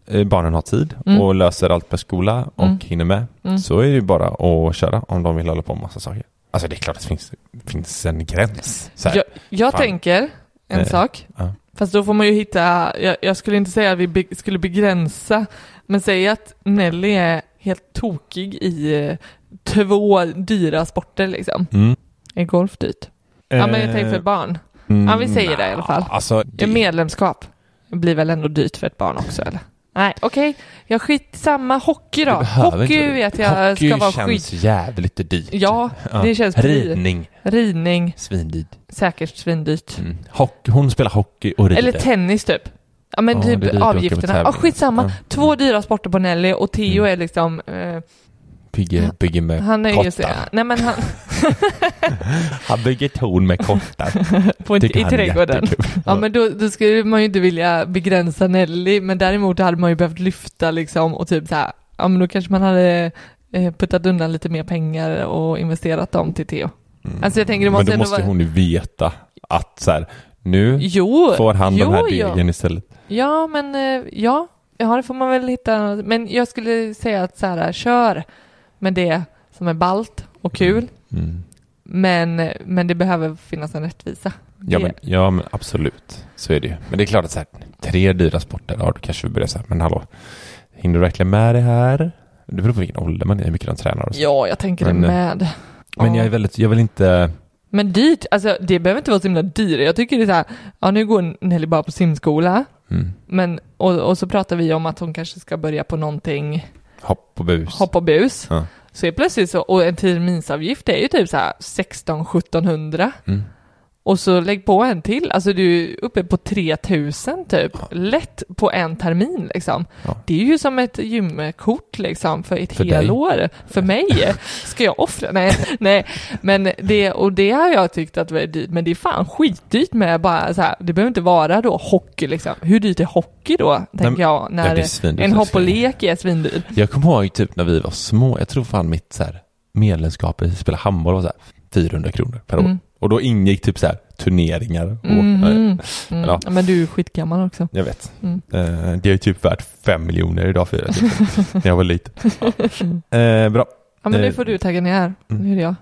eh, barnen har tid Mm. och löser allt med skola och Mm. hinner med Mm. så är det ju bara att köra om de vill hålla på med massa saker. Alltså det är klart att det finns, finns en gräns. Här. Jag, jag tänker en Eh, sak, ja. fast då får man ju hitta, jag, jag skulle inte säga att vi be, skulle begränsa, men säg att Nelly är helt tokig i eh, två dyra sporter liksom. Mm. Är golf dyrt? Ja men jag tänker för Eh, barn. mm, Ja, vi säger det i alla fall. Alltså, det, medlemskap blir väl ändå dyrt för ett barn också eller? Nej, okej. Jag skit samma hockey då. Hockey vet jag Hockey ska vara känns skit. jävligt dyrt. Ja, det känns dyrt. Ridning, Ridning, svindyrt. säkert svindyrt. Mm. Hockey, hon spelar hockey och rider. Eller tennis typ. Ja men Ja, dyrt typ avgifterna. Ja skitsamma. Ja. Två dyra sporter på Nelly och Theo Mm. är liksom, eh, Bygger, bygger med han så, kottar. nej men han, Han bygger torn med kottar. på, i han är trädgården. Ja men då, då skulle man ju inte vilja begränsa Nelly, men däremot hade man ju behövt lyfta liksom och typ så här, ja men då kanske man hade eh, puttat undan lite mer pengar och investerat dem till Theo. Mm. Alltså jag tänker det Men måste då ändå måste vara... hon ju veta att så här, nu Jo, får han jo, den här jo. degen istället. Ja, men eh, ja, ja, det får man väl hitta. Men jag skulle säga att så här, kör med det som är balt och kul. Mm. Men, men det behöver finnas en rättvisa. Ja, men, ja men absolut, så är det ju. Men det är klart att så här, tre dyra sporter, ja då kanske vi börjar så här, men hallå, hinner du verkligen med det här? Det beror på vilken ålder man är, hur mycket de tränar och så. Ja, jag tänker Men, det eh, med. Men Ja. jag är väldigt, jag vill inte, Men dyrt, alltså det behöver inte vara så himla dyrt. Jag tycker det är så här, ja nu går Nelly bara på simskola, mm, men, och, och så pratar vi om att hon kanske ska börja på någonting, hopp och bus. hopp och bus. Ja. Så är plötsligt så, och en terminsavgift är ju typ så här 16-1700. Mm. Och så lägg på en till, alltså du är uppe på 3000 typ, lätt på en termin liksom. Ja. Det är ju som ett gymkort liksom för ett helår. För mig. Ska jag offra? Nej, nej. Men det, och det har jag tyckt att det är dyrt, men det är fan skitdyrt med bara så här, det behöver inte vara då hockey liksom. Hur dyrt är hockey då, tänker men- jag, Ja, när svindyrt, en hopp och lek är svindyr. Jag kommer ihåg typ när vi var små, jag tror fan mitt så här, medlemskap i spela handboll var så här 400 kronor per år. Mm. Och då ingick typ så här turneringar. Och, Mhm. Mm. Ja. Ja, Men du är skitgammal också. Jag vet. Mm. Eh, det är typ värt fem miljoner idag för det. Typ. när jag var liten. Ja. Eh, bra. Ja men Eh, nu får du tagga ner. mm. Nu är det jag.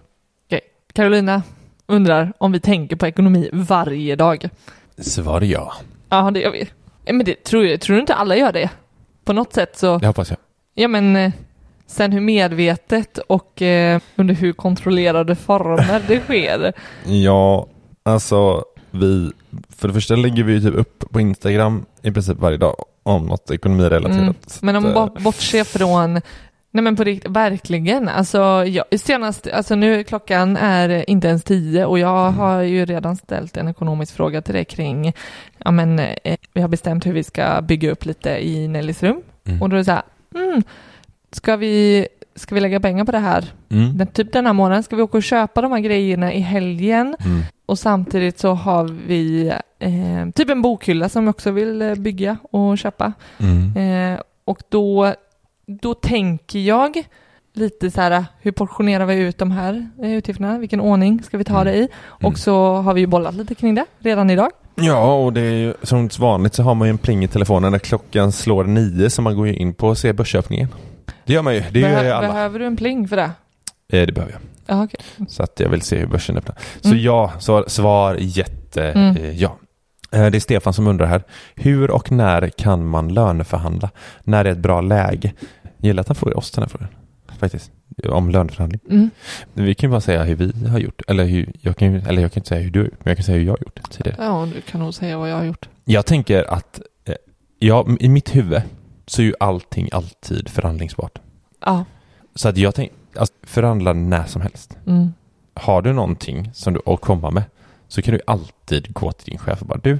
Okej. Carolina undrar om vi tänker på ekonomi varje dag. Svar ja. Ja, det gör vi. Ja, Men det tror jag. Tror du inte alla gör det? På något sätt så, Det hoppas jag. ja men eh, sen hur medvetet och eh, under hur kontrollerade former det sker. Ja, alltså vi, för det första lägger vi ju typ upp på Instagram i princip varje dag om något ekonomirelaterat. Mm. Men om man bort- bortser från Nej men på riktigt, verkligen. Alltså, jag, senast, alltså nu klockan är inte ens tio och jag Mm. har ju redan ställt en ekonomisk fråga till dig kring, ja men eh, vi har bestämt hur vi ska bygga upp lite i Nellys rum. mm. Och då är det så här, mm, ska vi, ska vi lägga pengar på det här? Mm. Den, typ den här månaden, ska vi åka och köpa de här grejerna i helgen? Mm. Och samtidigt så har vi eh, typ en bokhylla som vi också vill eh, bygga och köpa. Mm. Eh, och då, då tänker jag lite så här, hur portionerar vi ut de här eh, utgifterna? Vilken ordning ska vi ta det i? Mm. Och så har vi ju bollat lite kring det redan idag. Ja, och det är ju som vanligt så har man ju en pling i telefonen när klockan slår nio så man går in på och ser börsöppningen. Det gör man ju, det gör Behö- ju alla. Behöver du en pling för det? Eh, det behöver jag. Ja, okej. Så att jag vill se hur börsen öppnar. Så Mm. ja, svar, svar jätte Mm. eh, ja. Eh, Det är Stefan som undrar här. Hur och när kan man löneförhandla? När är ett bra läge? Jag gillar att han frågar oss den här frågan. Faktiskt. Om löneförhandling. Mm. Vi kan ju bara säga hur vi har gjort. Eller, hur, jag, kan, eller jag kan inte säga hur du har gjort, men jag kan säga hur jag har gjort tidigare. Ja, du kan nog säga vad jag har gjort. Jag tänker att eh, ja, i mitt huvud så är ju allting alltid förhandlingsbart. Ja. Så att jag tänker, alltså, förhandla när som helst. Mm. Har du någonting som du att komma med så kan du alltid gå till din chef och bara du,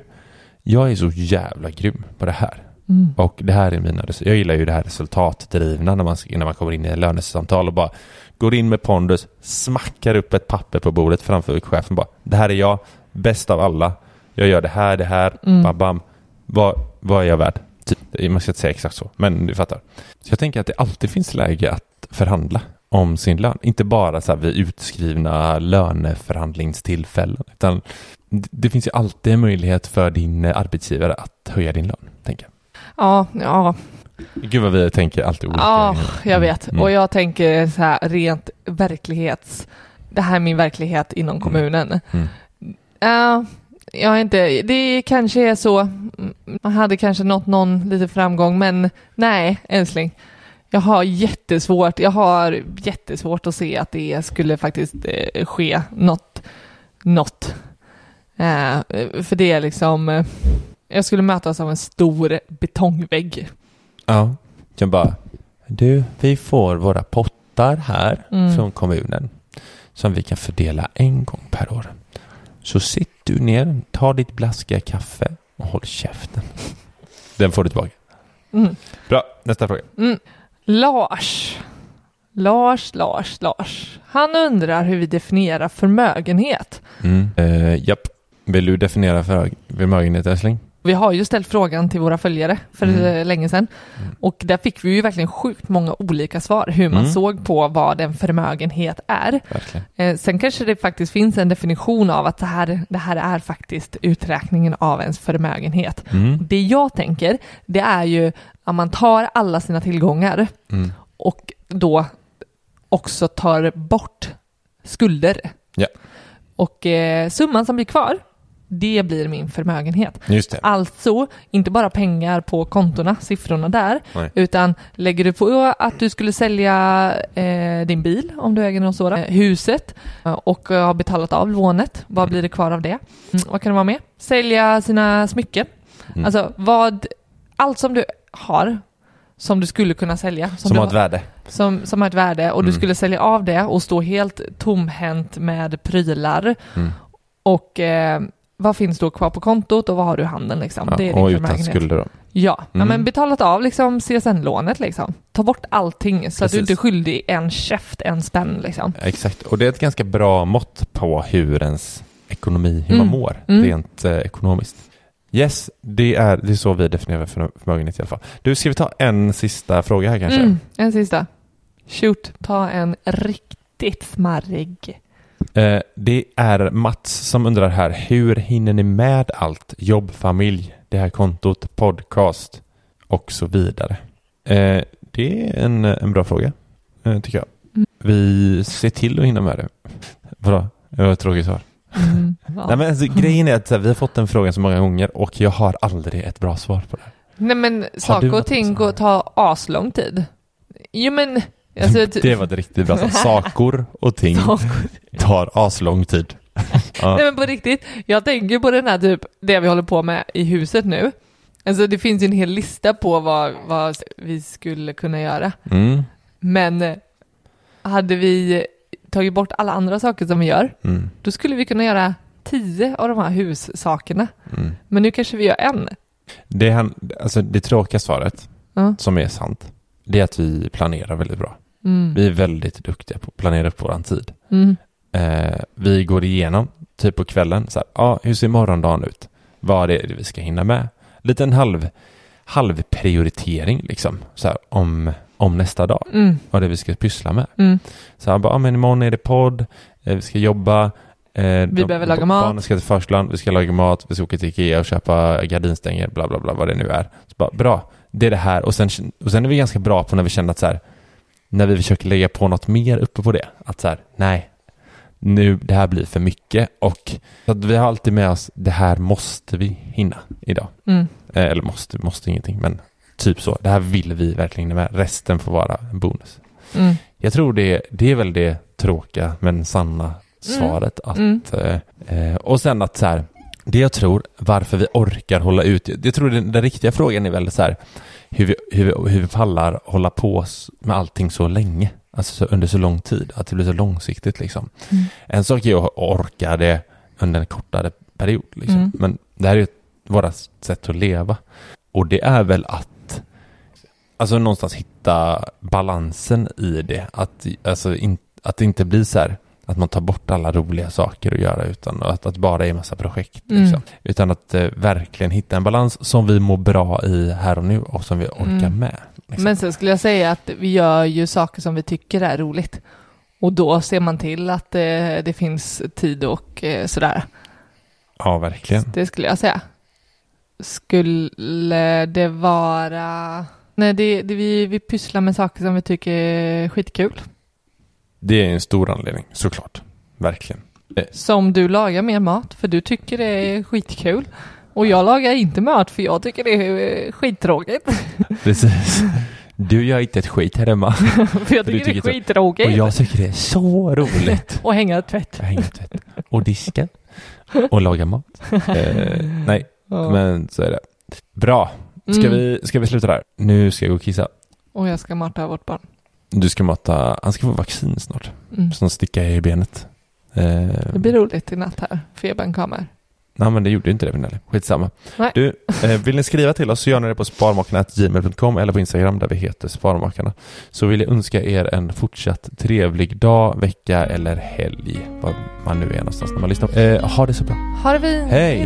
jag är så jävla grym på det här. Mm. Och det här är mina, jag gillar ju det här resultatdrivna när man, när man kommer in i lönesamtal och bara går in med pondus, smackar upp ett papper på bordet framför chefen bara, det här är jag, bäst av alla, jag gör det här, det här, Mm. bam, bam, vad, vad är jag värd? Typ, man ska inte säga exakt så, men du fattar. Så jag tänker att det alltid finns läge att förhandla om sin lön. Inte bara så här vid utskrivna löneförhandlingstillfällen, utan det- finns ju alltid en möjlighet för din arbetsgivare att höja din lön, tänker jag. Ja, ja, Gud vad vi tänker alltid olika. ja, jag vet. Mm. Och jag tänker så här rent verklighets... Det här är min verklighet inom kommunen. Mm. Ja, jag inte, det kanske är så. Man hade kanske nått någon lite framgång, men nej, älskling. Jag har jättesvårt, jag har jättesvårt att se att det skulle faktiskt eh, ske något, något. Eh, för det är liksom, eh, jag skulle mötas av en stor betongvägg. Ja, jag bara, du, vi får våra pottar här Mm. från kommunen som vi kan fördela en gång per år. Så sitt du ner, ta ditt blaskiga kaffe och håll käften. Den får du tillbaka. Mm. Bra, nästa fråga. Mm. Lars. Lars, Lars, Lars. Han undrar hur vi definierar förmögenhet. Mm. Eh, japp. Vill du definiera för förmögenhet, älskling? Vi har ju ställt frågan till våra följare för Mm. eh, länge sedan och där fick vi ju verkligen sjukt många olika svar hur man Mm. såg på vad en förmögenhet är. Verkligen. Eh, sen kanske det faktiskt finns en definition av att det här, det här är faktiskt uträkningen av ens förmögenhet. Mm. Det jag tänker, det är ju att man tar alla sina tillgångar Mm. och då också tar bort skulder. Ja. Och eh, summan som blir kvar, det blir min förmögenhet. Alltså, inte bara pengar på kontona, siffrorna där, Nej. utan lägger du på att du skulle sälja eh, din bil, om du äger något sådant, eh, huset eh, och har betalat av lånet, vad blir det kvar av det? Mm, vad kan det vara med? Sälja sina smycken. Mm. Alltså, vad, allt som du har, som du skulle kunna sälja, som, Som du har ett värde. som, som har ett värde och du Mm. skulle sälja av det och stå helt tomhänt med prylar. Mm. Och eh, vad finns då kvar på kontot och vad har du i handen liksom? Ja, det är och utan förmögenhet. skulder då. Ja, Mm. men betalat av liksom CSN-lånet liksom. Ta bort allting så att du Precis. inte är skyldig en käft, en spänn liksom. Exakt, och det är ett ganska bra mått på hur ens ekonomi, hur Mm. man mår Mm. rent eh, ekonomiskt. Yes, det är, det är så vi definierar för, förmögenhet i alla fall. Du, ska vi ta en sista fråga här kanske? Mm, en sista. Shoot, ta en riktigt smarrig. Eh, det är Mats som undrar här, hur hinner ni med allt? Jobb, familj, det här kontot, podcast och så vidare. Eh, det är en, en bra fråga, eh, tycker jag. Mm. Vi ser till att hinna med det. Bra, det var ett tråkigt svar. Mm, ja. Nej, men alltså, grejen är att här, vi har fått den frågan så många gånger och jag har aldrig ett bra svar på det. Nej men saker och ting går, tar aslång tid. Jo men, alltså, ty- det var ett riktigt bra. Saker och ting Saker- tar aslång tid. ja. Nej men på riktigt, jag tänker på den här typ, det vi håller på med i huset nu. Alltså det finns ju en hel lista på vad, vad vi skulle kunna göra. Mm, Men eh, hade vi tagit bort alla andra saker som vi gör, mm, då skulle vi kunna göra tio av de här hussakerna. mm. Men nu kanske vi gör en. Det, alltså, det tråkiga svaret, som är sant, det är att vi planerar väldigt bra. Mm. Vi är väldigt duktiga på att planera upp vår tid. Mm. Eh, vi går igenom, typ på kvällen, så här, ah, hur ser morgondagen ut? Vad är det vi ska hinna med? Lite en halv, halvprioritering liksom, så här, om, om nästa dag, Mm. vad det vi ska pyssla med. Mm. Så han bara, ah, men imorgon är det podd, eh, vi ska jobba, eh, de- behöver laga mat. Barnen ska till förskolan, vi ska laga mat, vi ska åka till Ikea och köpa gardinstänger, bla bla bla, vad det nu är. Så bara, bra, det är det här. Och sen, och sen är vi ganska bra på när vi känner att så här, när vi försöker lägga på något mer uppe på det, att så här, nej, nu, det här blir för mycket och att vi har alltid med oss, det här måste vi hinna idag. Mm. Eh, eller måste, måste ingenting, men typ så. Det här vill vi verkligen med. Resten får vara en bonus. Mm. Jag tror det, det är väl det tråkiga men sanna svaret. Att, Mm. eh, eh, och sen att så här, det jag tror, varför vi orkar hålla ut, jag tror den, den riktiga frågan är väl så här, hur vi, hur vi, hur vi pallar hålla på med allting så länge, alltså så, under så lång tid, att det blir så långsiktigt liksom. Mm. En sak är att orka det under en kortare period, liksom. Mm. men det här är ju våra sätt att leva. Och det är väl att alltså någonstans hitta balansen i det. Att, alltså in, att det inte blir så här att man tar bort alla roliga saker att göra utan att, att bara är massa projekt. Mm. Liksom. Utan att eh, verkligen hitta en balans som vi mår bra i här och nu och som vi orkar Mm. med. Liksom. Men sen skulle jag säga att vi gör ju saker som vi tycker är roligt. Och då ser man till att eh, det finns tid och eh, sådär. Ja, verkligen. Det skulle jag säga. Skulle det vara... Nej, det, det, vi, vi pysslar med saker som vi tycker är skitkul. Det är en stor anledning, såklart. Verkligen. Som du lagar mer mat, för du tycker det är skitkul. Och jag lagar inte mat, för jag tycker det är eh, skittråkigt. Precis. Du gör inte ett skit här hemma. för jag För du tycker det är tycker skittråkigt. Och jag tycker det är så roligt. Och hänga tvätt. Hänger tvätt. Och diska. Och laga mat. Eh, nej, Ja. men så är det. Bra. Ska, Mm. vi, ska vi sluta där? Nu ska jag gå och kissa. Och jag ska mata vårt barn. Du ska mata, han ska få vaccin snart. Mm. Som stickar i benet. Eh, Det blir roligt i natt här. Febern kommer. Nej men det gjorde inte det Vinelli. Skitsamma. Nej. Du, eh, vill ni skriva till oss så gör ni det på sparmakarna.gmail.com eller på Instagram där vi heter Sparmakarna. Så vill jag önska er en fortsatt trevlig dag, vecka eller helg. Var man nu är någonstans när man lyssnar. Eh, ha det så bra. Ha det fint. Hej. Hej